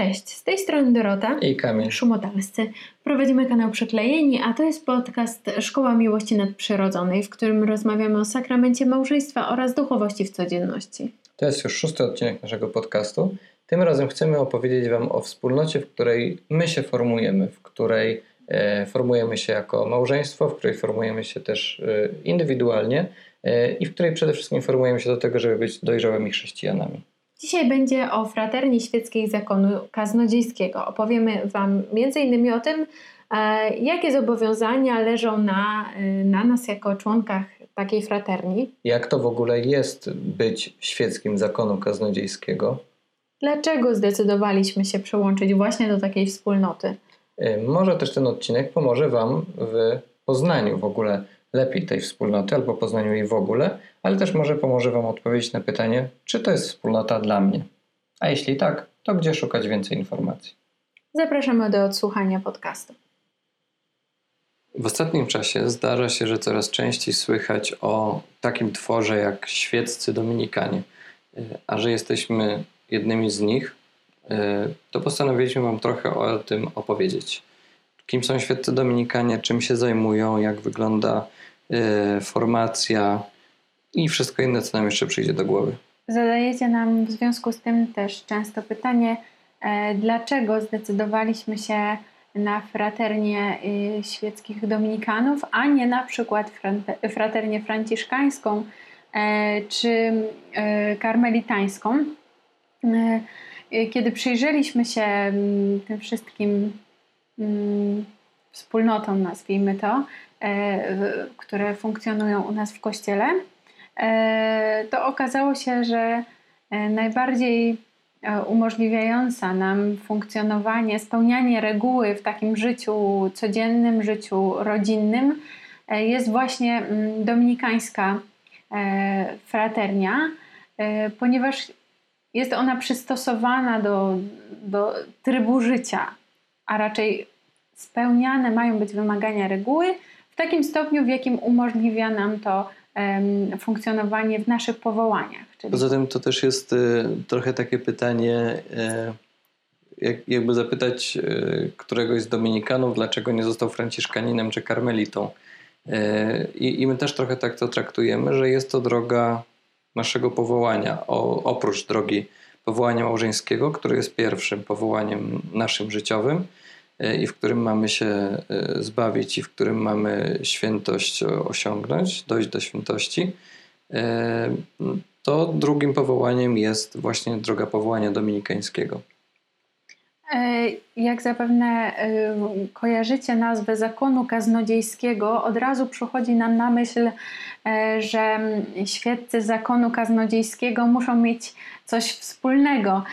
Cześć, z tej strony Dorota i Kamil Szumodalscy. Prowadzimy kanał Przyklejeni, a to jest podcast Szkoła Miłości Nadprzyrodzonej, w którym rozmawiamy o sakramencie małżeństwa oraz duchowości w codzienności. To jest już szósty odcinek naszego podcastu. Tym razem chcemy opowiedzieć Wam o wspólnocie, w której my się formujemy, w której e, formujemy się jako małżeństwo, w której formujemy się też e, indywidualnie e, i w której przede wszystkim formujemy się do tego, żeby być dojrzałymi chrześcijanami. Dzisiaj będzie o fraterni świeckiej zakonu kaznodziejskiego. Opowiemy Wam m.in. o tym, e, jakie zobowiązania leżą na, e, na nas jako członkach takiej fraterni. Jak to w ogóle jest być świeckim zakonu kaznodziejskiego? Dlaczego zdecydowaliśmy się przyłączyć właśnie do takiej wspólnoty? E, może też ten odcinek pomoże Wam w poznaniu w ogóle lepiej tej wspólnoty albo poznaniu jej w ogóle, ale też może pomoże Wam odpowiedzieć na pytanie, czy to jest wspólnota dla mnie. A jeśli tak, to gdzie szukać więcej informacji? Zapraszamy do odsłuchania podcastu. W ostatnim czasie zdarza się, że coraz częściej słychać o takim tworze jak świeccy dominikanie. A że jesteśmy jednymi z nich, to postanowiliśmy Wam trochę o tym opowiedzieć. Kim są świeccy dominikanie, czym się zajmują, jak wygląda E, formacja i wszystko inne, co nam jeszcze przyjdzie do głowy. Zadajecie nam w związku z tym też często pytanie, e, dlaczego zdecydowaliśmy się na fraternię y, świeckich dominikanów, a nie na przykład fraternię franciszkańską e, czy karmelitańską. Kiedy przyjrzeliśmy się mm, tym wszystkim mm, wspólnotom, nazwijmy to, E, które funkcjonują u nas w kościele, e, to okazało się, że e, najbardziej umożliwiająca nam funkcjonowanie, spełnianie reguły w takim życiu codziennym, życiu rodzinnym jest właśnie mm, dominikańska fraternia, ponieważ jest ona przystosowana do, do trybu życia, a raczej spełniane mają być wymagania reguły, takim stopniu, w jakim umożliwia nam to funkcjonowanie w naszych powołaniach. Czyli... Poza tym to też jest y, trochę takie pytanie, y, jak, jakby zapytać y, któregoś z dominikanów, dlaczego nie został franciszkaninem czy karmelitą. I, my też trochę tak to traktujemy, że jest to droga naszego powołania, oprócz drogi powołania małżeńskiego, które jest pierwszym powołaniem naszym życiowym i w którym mamy się e, zbawić i w którym mamy świętość osiągnąć, dojść do świętości, e, to drugim powołaniem jest właśnie droga powołania dominikańskiego. Jak zapewne kojarzycie nazwę zakonu kaznodziejskiego, od razu przychodzi nam na myśl, że świeccy zakonu kaznodziejskiego muszą mieć coś wspólnego.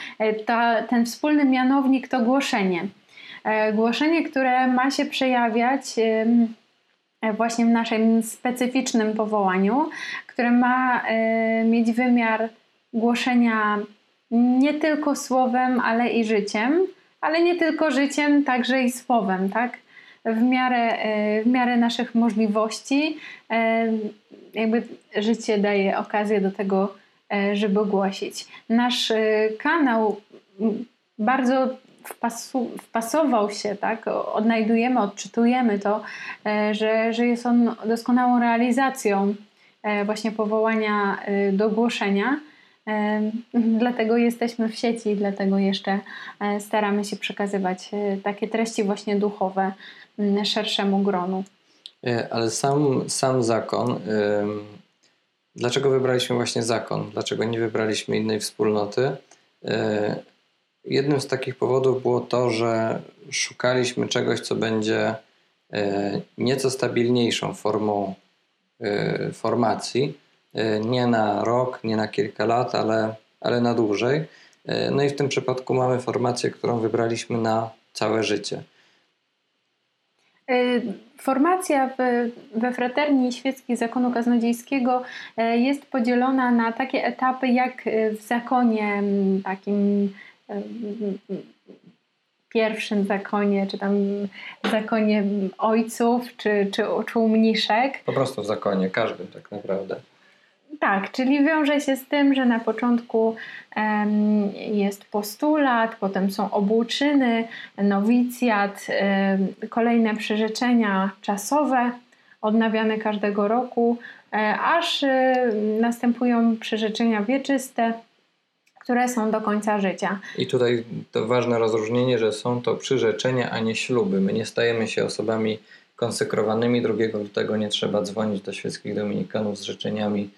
Ta, ten wspólny mianownik to głoszenie. E, głoszenie, które ma się przejawiać e, właśnie w naszym specyficznym powołaniu, które ma e, mieć wymiar głoszenia nie tylko słowem, ale i życiem, ale nie tylko życiem, także i słowem, tak? W miarę, w miarę naszych możliwości, jakby życie daje okazję do tego, żeby głosić. Nasz kanał bardzo wpasu, wpasował się, tak? odnajdujemy, odczytujemy to, e, że, że jest on doskonałą realizacją e, właśnie powołania e, do głoszenia. Dlatego jesteśmy w sieci, dlatego jeszcze staramy się przekazywać takie treści właśnie duchowe szerszemu gronu. Ale sam, sam zakon, dlaczego wybraliśmy właśnie zakon? Dlaczego nie wybraliśmy innej wspólnoty? Jednym z takich powodów było to, że szukaliśmy czegoś, co będzie e, nieco stabilniejszą formą e, formacji. E, nie na rok, nie na kilka lat, ale, ale na dłużej. No i w tym przypadku mamy formację, którą wybraliśmy na całe życie. Formacja we Fraterni Świeckiej Zakonu Kaznodziejskiego jest podzielona na takie etapy, jak w zakonie takim pierwszym zakonie, czy tam zakonie ojców, czy, czy, czy. Po prostu w zakonie, każdym tak naprawdę. Tak, czyli wiąże się z tym, że na początku um, jest postulat, potem są obłuczyny, nowicjat, um, kolejne przyrzeczenia czasowe, odnawiane każdego roku, um, aż następują przyrzeczenia wieczyste, które są do końca życia. I tutaj to ważne rozróżnienie, że są to przyrzeczenia, a nie śluby. My nie stajemy się osobami konsekrowanymi. Drugiego lutego nie trzeba dzwonić do świeckich dominikanów z życzeniami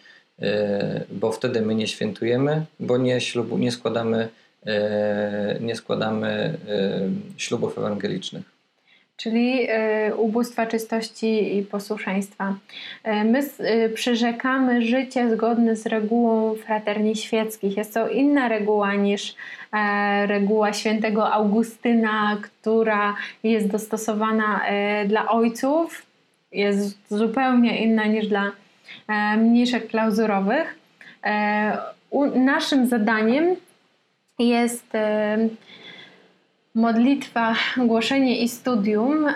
E, bo wtedy my nie świętujemy, bo nie, ślubu, nie składamy, e, nie składamy e, ślubów ewangelicznych. Czyli ubóstwa czystości i posłuszeństwa. My przyrzekamy życie zgodne z regułą fraterni świeckich. Jest to inna reguła niż reguła świętego Augustyna, która jest dostosowana dla ojców. Jest zupełnie inna niż dla E, mniejszych klauzurowych. E, naszym zadaniem jest e, modlitwa, głoszenie i studium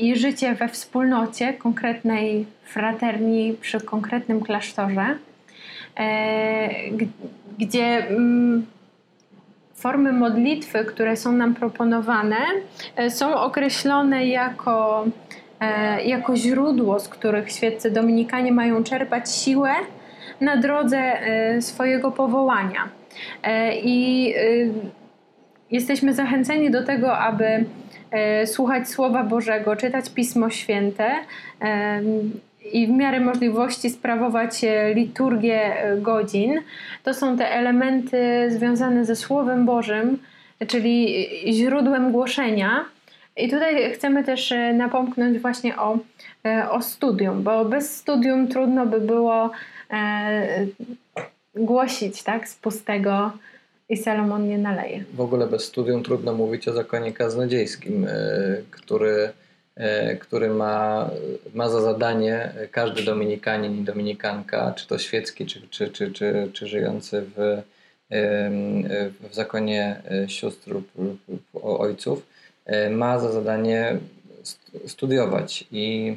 i życie we wspólnocie konkretnej fraterni przy konkretnym klasztorze, gdzie mm, formy modlitwy, które są nam proponowane, są określone jako E, jako źródło, z których świeccy dominikanie mają czerpać siłę na drodze e, swojego powołania. E, I jesteśmy zachęceni do tego, aby słuchać Słowa Bożego, czytać Pismo Święte i w miarę możliwości sprawować liturgię godzin. To są te elementy związane ze Słowem Bożym, czyli źródłem głoszenia. I tutaj chcemy też e, napomknąć właśnie o, e, o studium, bo bez studium trudno by było e, głosić tak, z pustego i Salomon nie naleje. W ogóle bez studium trudno mówić o zakonie kaznodziejskim, e, który, e, który ma, ma za zadanie każdy dominikanin i dominikanka, czy to świecki, czy, czy, czy, czy, czy żyjący w, w zakonie sióstr lub ojców, E, ma za zadanie studiować. I,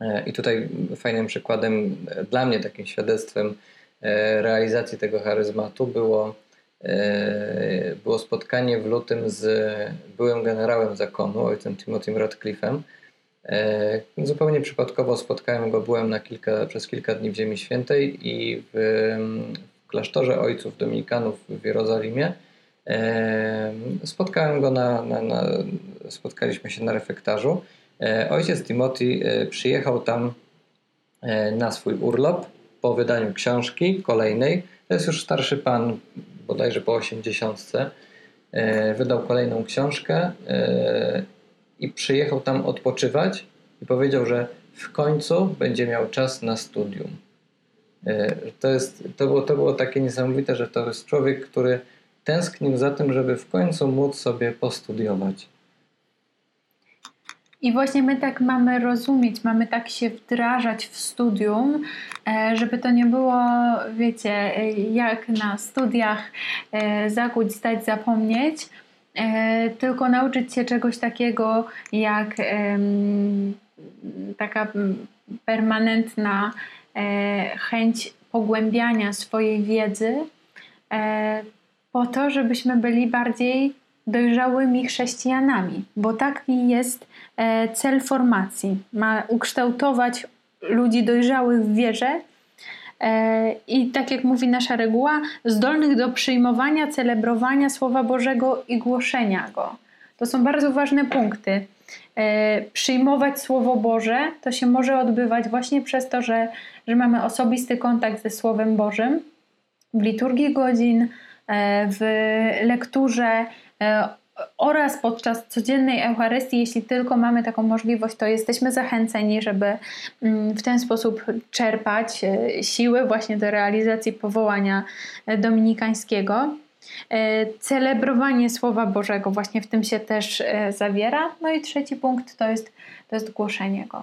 e, i tutaj fajnym przykładem, e, dla mnie takim świadectwem realizacji tego charyzmatu było, było spotkanie w lutym z byłym generałem zakonu, ojcem Timothy'm Radcliffe'em. Zupełnie przypadkowo spotkałem go, byłem na kilka, przez kilka dni w Ziemi Świętej i w, w klasztorze ojców dominikanów w Jerozolimie Spotkałem go na, na, na, spotkaliśmy się na refektarzu. E, ojciec Timothy e, przyjechał tam e, na swój urlop po wydaniu książki kolejnej. To jest już starszy pan, bodajże po osiemdziesiątce. Wydał kolejną książkę i przyjechał tam odpoczywać i powiedział, że w końcu będzie miał czas na studium. To, jest, to, było, to było takie niesamowite, że to jest człowiek, który tęsknił za tym, żeby w końcu móc sobie postudiować. I właśnie my tak mamy rozumieć, mamy tak się wdrażać w studium, e, żeby to nie było, wiecie, jak na studiach e, zakuć, stać, zapomnieć, e, tylko nauczyć się czegoś takiego jak taka permanentna chęć pogłębiania swojej wiedzy, po to, żebyśmy byli bardziej dojrzałymi chrześcijanami, bo taki jest e, cel formacji. Ma ukształtować ludzi dojrzałych w wierze e, i tak jak mówi nasza reguła, zdolnych do przyjmowania, celebrowania Słowa Bożego i głoszenia go. To są bardzo ważne punkty. E, przyjmować Słowo Boże to się może odbywać właśnie przez to, że, że mamy osobisty kontakt ze Słowem Bożym w liturgii godzin, E, w lekturze e, oraz podczas codziennej Eucharystii, jeśli tylko mamy taką możliwość, to jesteśmy zachęceni, żeby mm, w ten sposób czerpać e, siły właśnie do realizacji powołania dominikańskiego. Celebrowanie Słowa Bożego właśnie w tym się też zawiera. No i trzeci punkt to jest, to jest głoszenie go.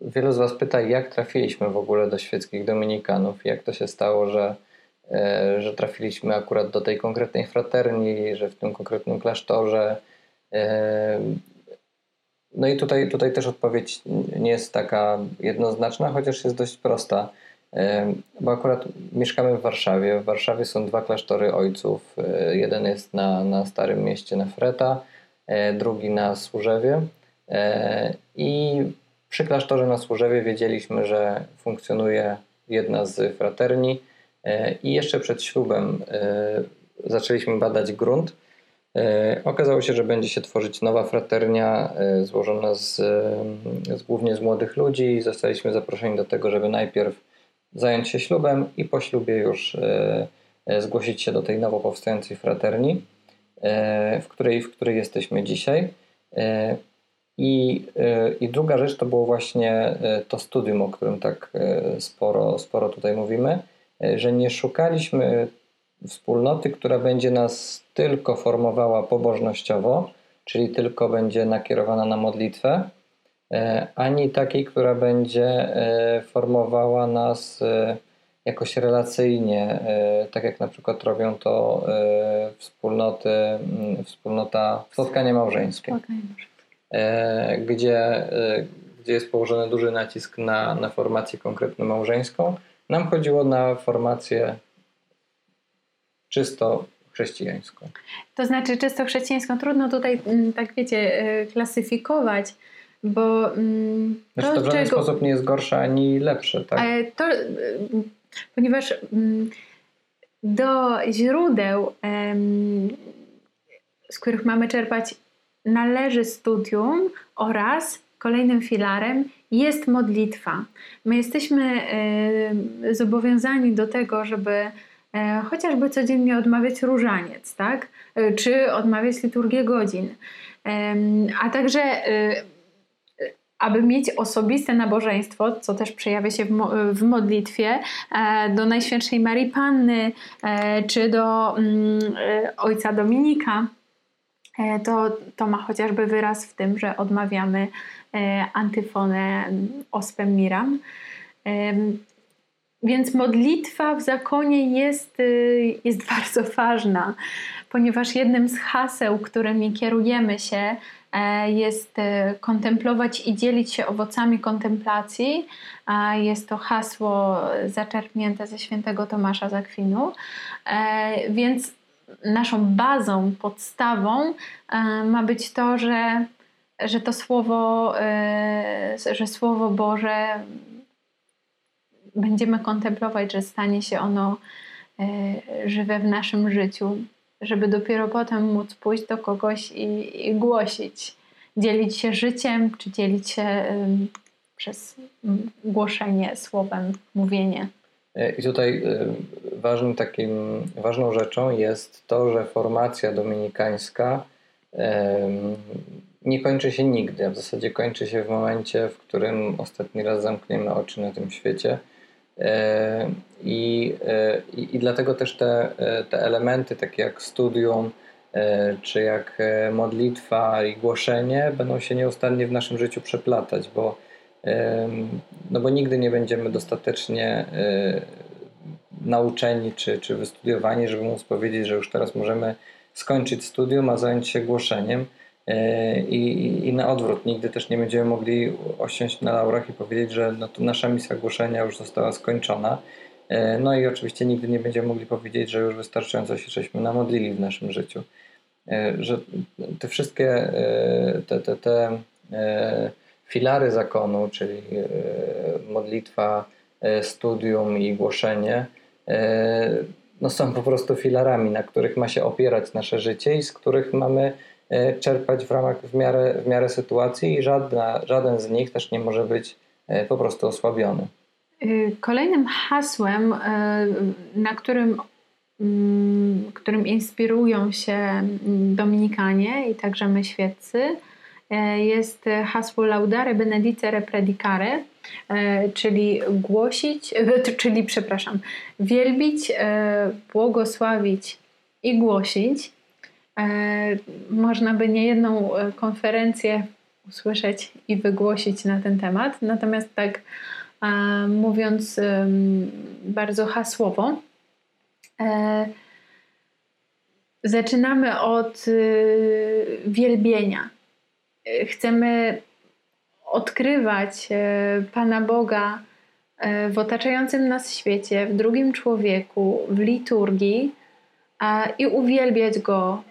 Wielu z Was pyta, jak trafiliśmy w ogóle do świeckich dominikanów, jak to się stało, że E, że trafiliśmy akurat do tej konkretnej fraterni, że w tym konkretnym klasztorze. E, no i tutaj, tutaj też odpowiedź nie jest taka jednoznaczna, chociaż jest dość prosta. Bo akurat mieszkamy w Warszawie. W Warszawie są dwa klasztory ojców. E, jeden jest na, na Starym Mieście Nefreta, e, drugi na Służewie. E, I przy klasztorze na Służewie wiedzieliśmy, że funkcjonuje jedna z fraterni i jeszcze przed ślubem zaczęliśmy badać grunt. Okazało się, że będzie się tworzyć nowa fraternia złożona z, z, głównie z młodych ludzi. Zostaliśmy zaproszeni do tego, żeby najpierw zająć się ślubem i po ślubie już e, e, zgłosić się do tej nowo powstającej fraterni, e, w której, w której jesteśmy dzisiaj. I, I druga rzecz to było właśnie to studium, o którym tak sporo, sporo tutaj mówimy, że nie szukaliśmy wspólnoty, która będzie nas tylko formowała pobożnościowo, czyli tylko będzie nakierowana na modlitwę, E, ani takiej, która będzie e, formowała nas e, jakoś relacyjnie, tak jak na przykład robią to wspólnoty, wspólnota spotkanie małżeńskie, gdzie, gdzie jest położony duży nacisk na, na formację konkretną małżeńską. Nam chodziło na formację czysto chrześcijańską. To znaczy czysto chrześcijańską. Trudno tutaj, mm, tak wiecie, klasyfikować, bo mm, znaczy, to, to w żaden czego, sposób nie jest gorsze ani lepsze, tak? To, ponieważ mm, do źródeł, z których mamy czerpać, należy studium oraz kolejnym filarem jest modlitwa. My jesteśmy zobowiązani do tego, żeby e, chociażby codziennie odmawiać różaniec, tak? E, czy odmawiać liturgię godzin. A także e, aby mieć osobiste nabożeństwo, co też przejawia się w, mo w modlitwie, e, do Najświętszej Marii Panny e, czy do mm, e, Ojca Dominika, e, to, to ma chociażby wyraz w tym, że odmawiamy e, antyfonę Ospem Miram. Więc modlitwa w zakonie jest, y, jest bardzo ważna, ponieważ jednym z haseł, którymi kierujemy się, E, jest e, kontemplować i dzielić się owocami kontemplacji. Jest to hasło zaczerpnięte ze świętego Tomasza Zakwinu. E, więc naszą bazą, podstawą ma być to, że, że to słowo, że słowo Boże będziemy kontemplować, że stanie się ono żywe w naszym życiu żeby dopiero potem móc pójść do kogoś i, i głosić, dzielić się życiem, czy dzielić się przez głoszenie słowem, mówienie. E, I tutaj e, ważnym takim, ważną rzeczą jest to, że formacja dominikańska nie kończy się nigdy. W zasadzie kończy się w momencie, w którym ostatni raz zamkniemy oczy na tym świecie E, I, i, I, dlatego też te, te elementy, takie jak studium, czy jak modlitwa i głoszenie, będą się nieustannie w naszym życiu przeplatać, bo, no bo nigdy nie będziemy dostatecznie nauczeni czy, czy wystudiowani, żeby móc powiedzieć, że już teraz możemy skończyć studium, a zająć się głoszeniem. E, I, I, na odwrót, nigdy też nie będziemy mogli osiąść na laurach i powiedzieć, że no to nasza misja głoszenia już została skończona. E, no i oczywiście nigdy nie będziemy mogli powiedzieć, że już wystarczająco się żeśmy namodlili w naszym życiu. Że te wszystkie te, te, te filary zakonu, czyli modlitwa, studium i głoszenie, no są po prostu filarami, na których ma się opierać nasze życie i z których mamy E, czerpać w ramach w miarę, w miarę sytuacji i żadna, żaden z nich też nie może być e, po prostu osłabiony. Kolejnym hasłem, na którym, mm, którym inspirują się Dominikanie i także my świeccy, e, jest hasło Laudare Benedicere Predicare, czyli głosić, czyli przepraszam, wielbić, błogosławić i głosić. E, można by niejedną e, konferencję usłyszeć i wygłosić na ten temat. Natomiast tak e, mówiąc bardzo hasłowo, zaczynamy od wielbienia. Chcemy odkrywać Pana Boga w otaczającym nas świecie, w drugim człowieku, w liturgii i uwielbiać Go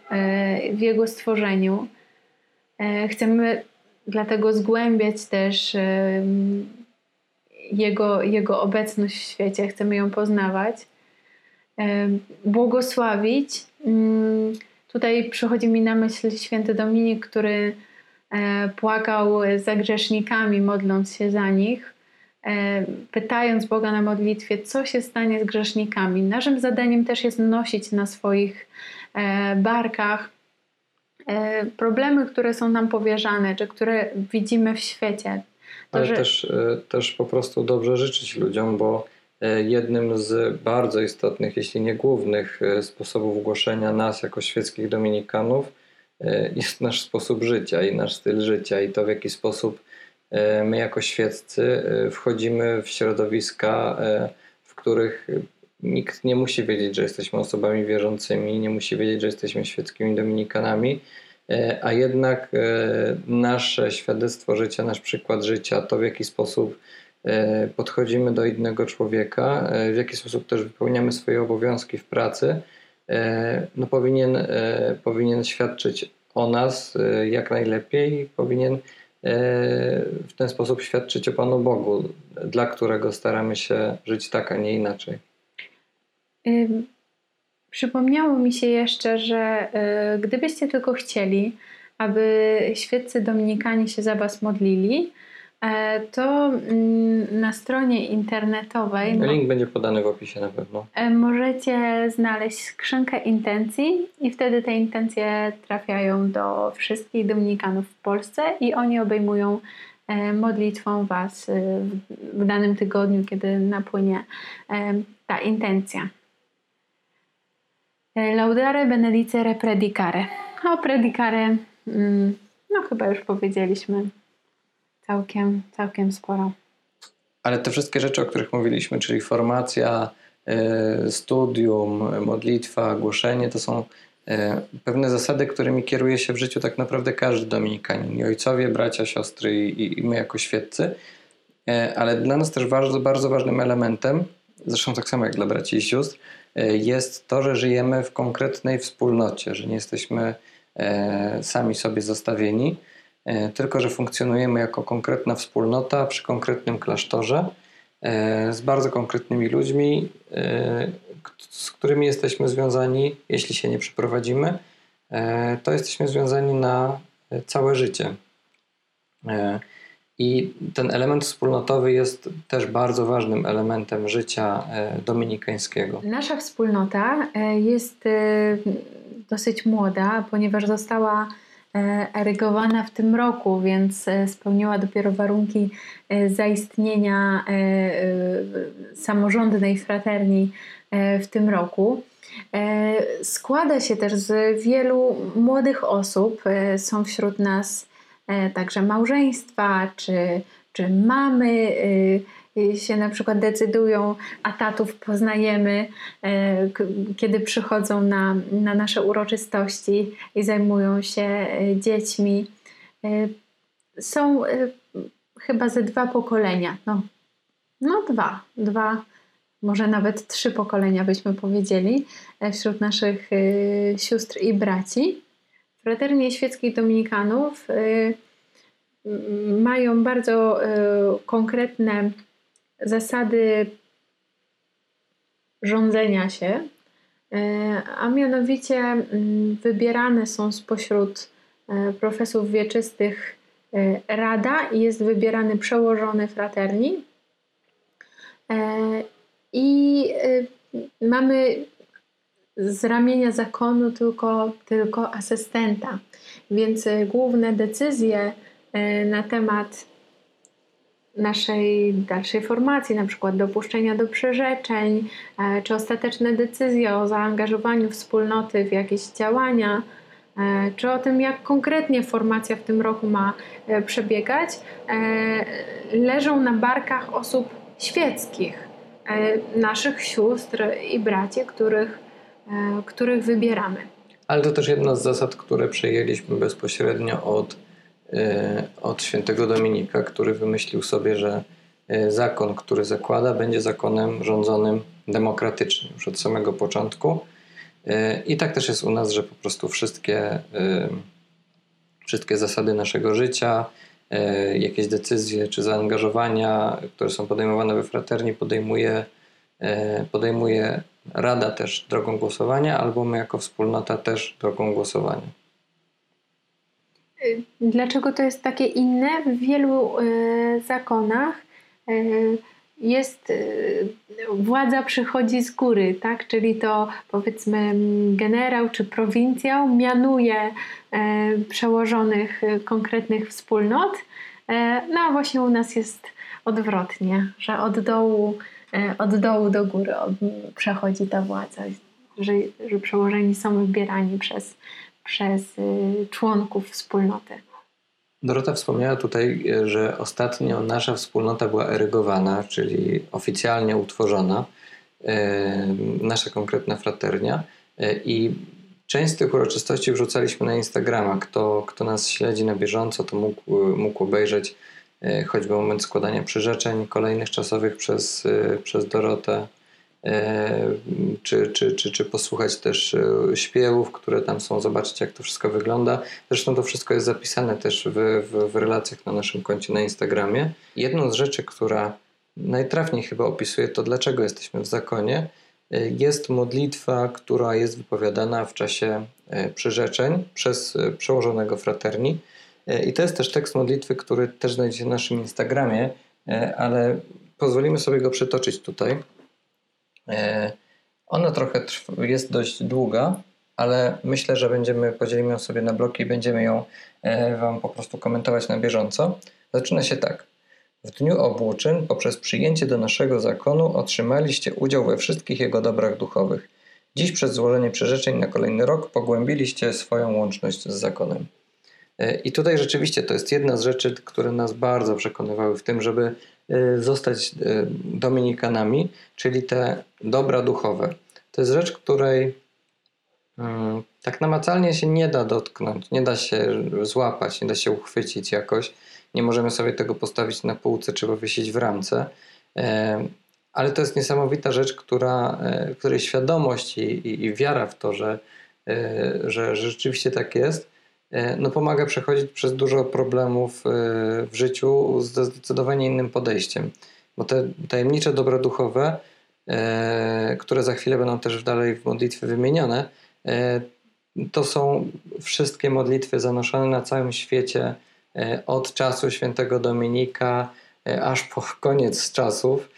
w Jego stworzeniu. Chcemy dlatego zgłębiać też jego, jego obecność w świecie, chcemy ją poznawać, błogosławić. Mm, tutaj przychodzi mi na myśl święty Dominik, który e, płakał za grzesznikami, modląc się za nich, e, pytając Boga na modlitwie, co się stanie z grzesznikami. Naszym zadaniem też jest nosić na swoich e, barkach problemy, które są nam powierzane, czy które widzimy w świecie. To, Ale że... też, też po prostu dobrze życzyć ludziom, bo E, jednym z bardzo istotnych, jeśli nie głównych e, sposobów głoszenia nas jako świeckich dominikanów e, jest nasz sposób życia i nasz styl życia i to w jaki sposób my jako świeccy wchodzimy w środowiska, w których nikt nie musi wiedzieć, że jesteśmy osobami wierzącymi, nie musi wiedzieć, że jesteśmy świeckimi dominikanami, a jednak nasze świadectwo życia, nasz przykład życia, to w jaki sposób E, podchodzimy do innego człowieka, e, w jaki sposób też wypełniamy swoje obowiązki w pracy, e, no powinien, powinien świadczyć o nas jak najlepiej, powinien w ten sposób świadczyć o Panu Bogu, dla którego staramy się żyć tak, a nie inaczej. Przypomniało mi się jeszcze, że gdybyście tylko chcieli, aby świeccy dominikanie się za Was modlili, E, to mm, na stronie internetowej. Link no, będzie podany w opisie na pewno. E, możecie znaleźć skrzynkę intencji, i wtedy te intencje trafiają do wszystkich dominikanów w Polsce i oni obejmują e, modlitwą Was w danym tygodniu, kiedy napłynie ta intencja. Laudare benedicere predicare. O predicare, mm, no chyba już powiedzieliśmy. Całkiem, całkiem sporo. Ale te wszystkie rzeczy, o których mówiliśmy, czyli formacja, e, studium, modlitwa, głoszenie, to są e, pewne zasady, którymi kieruje się w życiu tak naprawdę każdy dominikanin. I ojcowie, bracia, siostry i, my jako świeccy. E, ale dla nas też bardzo, bardzo ważnym elementem, zresztą tak samo jak dla braci i sióstr, jest to, że żyjemy w konkretnej wspólnocie, że nie jesteśmy sami sobie zostawieni, tylko że funkcjonujemy jako konkretna wspólnota przy konkretnym klasztorze e, z bardzo konkretnymi ludźmi, e, z którymi jesteśmy związani, jeśli się nie przeprowadzimy, to jesteśmy związani na całe życie. I ten element wspólnotowy jest też bardzo ważnym elementem życia dominikańskiego. Nasza wspólnota jest dosyć młoda, ponieważ została E, erygowana w tym roku, więc e, spełniła dopiero warunki e, zaistnienia samorządnej fraterni w tym roku. Składa się też z wielu młodych osób. Są wśród nas także małżeństwa czy, czy mamy się na przykład decydują, a tatów poznajemy, e, kiedy przychodzą na, na nasze uroczystości i zajmują się e, dziećmi. E, są chyba ze dwa pokolenia. No, no dwa, dwa, może nawet trzy pokolenia byśmy powiedzieli, wśród naszych sióstr i braci. Fraternie Świeckich Dominikanów mają bardzo konkretne zasady rządzenia się, e, a mianowicie mm, wybierane są spośród e, profesów wieczystych e, rada i jest wybierany przełożony fraterni. I mamy z ramienia zakonu tylko, tylko asystenta, więc główne decyzje na temat naszej dalszej formacji, na przykład dopuszczenia do przerzeczeń, e, czy ostateczne decyzje o zaangażowaniu wspólnoty w jakieś działania, e, czy o tym, jak konkretnie formacja w tym roku ma e, przebiegać, leżą na barkach osób świeckich, naszych sióstr i braci, których, których wybieramy. Ale to też jedna z zasad, które przejęliśmy bezpośrednio od od świętego Dominika, który wymyślił sobie, że zakon, który zakłada, będzie zakonem rządzonym demokratycznie już od samego początku. I tak też jest u nas, że po prostu wszystkie, wszystkie zasady naszego życia, jakieś decyzje czy zaangażowania, które są podejmowane we fraterni, podejmuje, podejmuje Rada też drogą głosowania, albo my jako wspólnota też drogą głosowania. Y, dlaczego to jest takie inne? W wielu y, zakonach y, jest władza przychodzi z góry, tak? Czyli to powiedzmy generał czy prowincjał mianuje przełożonych konkretnych wspólnot. No a właśnie u nas jest odwrotnie, że od dołu od dołu do góry przechodzi ta władza, że, że przełożeni są wybierani przez, przez y, członków wspólnoty. Dorota wspomniała tutaj, że ostatnio nasza wspólnota była erygowana, czyli oficjalnie utworzona, e, nasza konkretna fraternia i część z tych uroczystości wrzucaliśmy na Instagrama. Kto, kto nas śledzi na bieżąco, to mógł, mógł obejrzeć choćby moment składania przyrzeczeń kolejnych czasowych przez, przez Dorotę, czy, czy, czy, czy posłuchać też śpiewów, które tam są, zobaczyć jak to wszystko wygląda. Zresztą to wszystko jest zapisane też w, w, w relacjach na naszym koncie na Instagramie. Jedną z rzeczy, która najtrafniej chyba opisuje to, dlaczego jesteśmy w zakonie, jest modlitwa, która jest wypowiadana w czasie przyrzeczeń przez przełożonego fraterni. E, I to jest też tekst modlitwy, który też znajdziecie na naszym Instagramie, e, ale pozwolimy sobie go przytoczyć tutaj. E, ona trochę jest dość długa, ale myślę, że będziemy, podzielimy ją sobie na bloki i będziemy ją Wam po prostu komentować na bieżąco. Zaczyna się tak. W dniu obłóczyn, poprzez przyjęcie do naszego zakonu, otrzymaliście udział we wszystkich jego dobrach duchowych. Dziś przez złożenie przyrzeczeń na kolejny rok pogłębiliście swoją łączność z zakonem. E, I tutaj rzeczywiście to jest jedna z rzeczy, które nas bardzo przekonywały w tym, żeby e, zostać e, dominikanami, czyli te dobra duchowe. To jest rzecz, której mm, tak namacalnie się nie da dotknąć, nie da się złapać, nie da się uchwycić jakoś. Nie możemy sobie tego postawić na półce czy powiesić w ramce. Ale to jest niesamowita rzecz, która, której świadomość i, i, i wiara w to, że, że rzeczywiście tak jest, no pomaga przechodzić przez dużo problemów e, w życiu ze zdecydowanie innym podejściem. Bo te tajemnicze dobra duchowe, e, które za chwilę będą też dalej w modlitwie wymienione, to są wszystkie modlitwy zanoszone na całym świecie od czasu świętego Dominika aż po koniec czasów.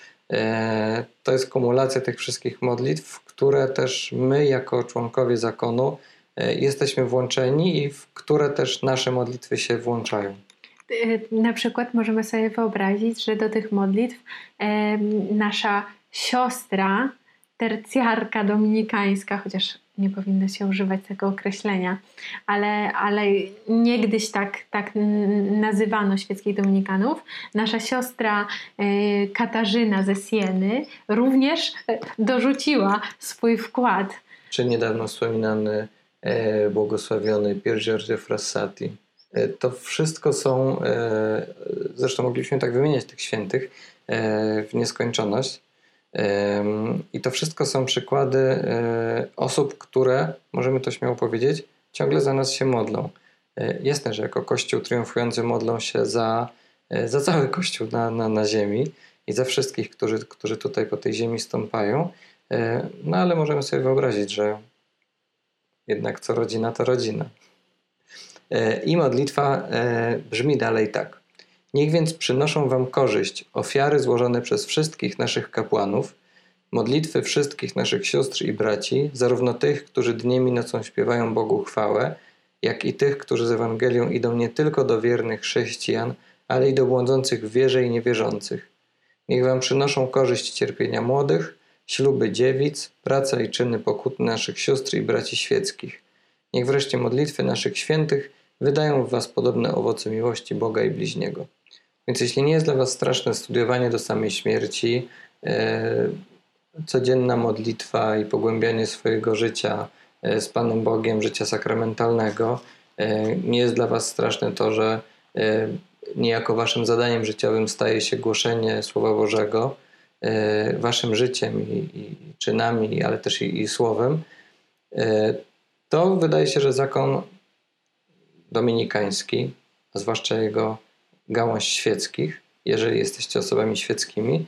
To jest kumulacja tych wszystkich modlitw, które też my jako członkowie zakonu E, jesteśmy włączeni i w które też nasze modlitwy się włączają. E, na przykład możemy sobie wyobrazić, że do tych modlitw e, nasza siostra, tercjarka dominikańska, chociaż nie powinno się używać tego określenia, ale, ale niegdyś tak, tak nazywano świeckich dominikanów. Nasza siostra Katarzyna ze Sieny również dorzuciła swój wkład. Czy niedawno wspominany E, błogosławiony Pier Giorgio Frassati. E, to wszystko są, e, zresztą moglibyśmy tak wymieniać tych świętych w nieskończoność. I to wszystko są przykłady osób, które, możemy to śmiało powiedzieć, ciągle za nas się modlą. Jasne, że jako Kościół triumfujący modlą się za, za cały Kościół na, na, na ziemi i za wszystkich, którzy, którzy tutaj po tej ziemi stąpają. No ale możemy sobie wyobrazić, że jednak co rodzina, to rodzina. E, I modlitwa e, brzmi dalej tak. Niech więc przynoszą Wam korzyść ofiary złożone przez wszystkich naszych kapłanów, modlitwy wszystkich naszych sióstr i braci, zarówno tych, którzy dniem i nocą śpiewają Bogu chwałę, jak i tych, którzy z Ewangelią idą nie tylko do wiernych chrześcijan, ale i do błądzących w wierze i niewierzących. Niech Wam przynoszą korzyść cierpienia młodych, śluby dziewic, praca i czyny pokutne naszych sióstr i braci świeckich. Niech wreszcie modlitwy naszych świętych wydają w Was podobne owoce miłości Boga i bliźniego. Więc jeśli nie jest dla Was straszne studiowanie do samej śmierci, e, codzienna modlitwa i pogłębianie swojego życia e, z Panem Bogiem, życia sakramentalnego, e, nie jest dla Was straszne to, że niejako waszym zadaniem życiowym staje się głoszenie Słowa Bożego, waszym życiem i, i czynami, ale też i, i słowem, to wydaje się, że zakon dominikański, a zwłaszcza jego gałąź świeckich, jeżeli jesteście osobami świeckimi,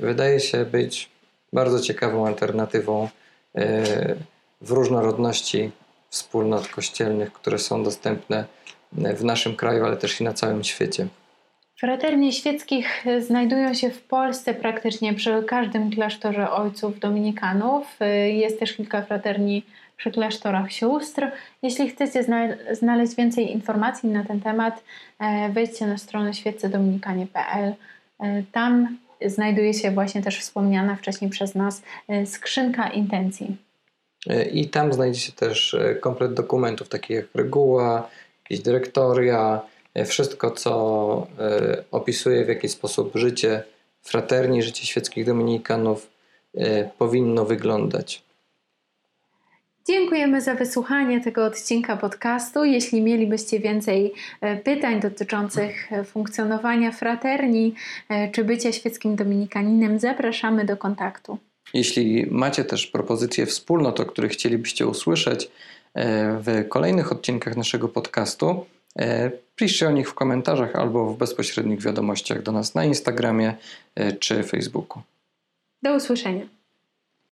wydaje się być bardzo ciekawą alternatywą w różnorodności wspólnot kościelnych, które są dostępne w naszym kraju, ale też i na całym świecie. Fraterni świeckich znajdują się w Polsce praktycznie przy każdym klasztorze ojców dominikanów. Jest też kilka fraterni przy klasztorach sióstr. Jeśli chcecie znaleźć więcej informacji na ten temat, e, wejdźcie na stronę świeccedominikanie.pl. Tam znajduje się właśnie też wspomniana wcześniej przez nas skrzynka intencji. I tam znajdzie się też komplet dokumentów, takich jak reguła, jakieś dyrektoria, wszystko, co opisuje w jaki sposób życie fraterni, życie świeckich dominikanów powinno wyglądać. Dziękujemy za wysłuchanie tego odcinka podcastu. Jeśli mielibyście więcej e, pytań dotyczących e, funkcjonowania fraterni e, czy bycia świeckim dominikaninem, zapraszamy do kontaktu. Jeśli macie też propozycje wspólnot, o których chcielibyście usłyszeć w kolejnych odcinkach naszego podcastu, piszcie o nich w komentarzach albo w bezpośrednich wiadomościach do nas na Instagramie czy Facebooku. Do usłyszenia.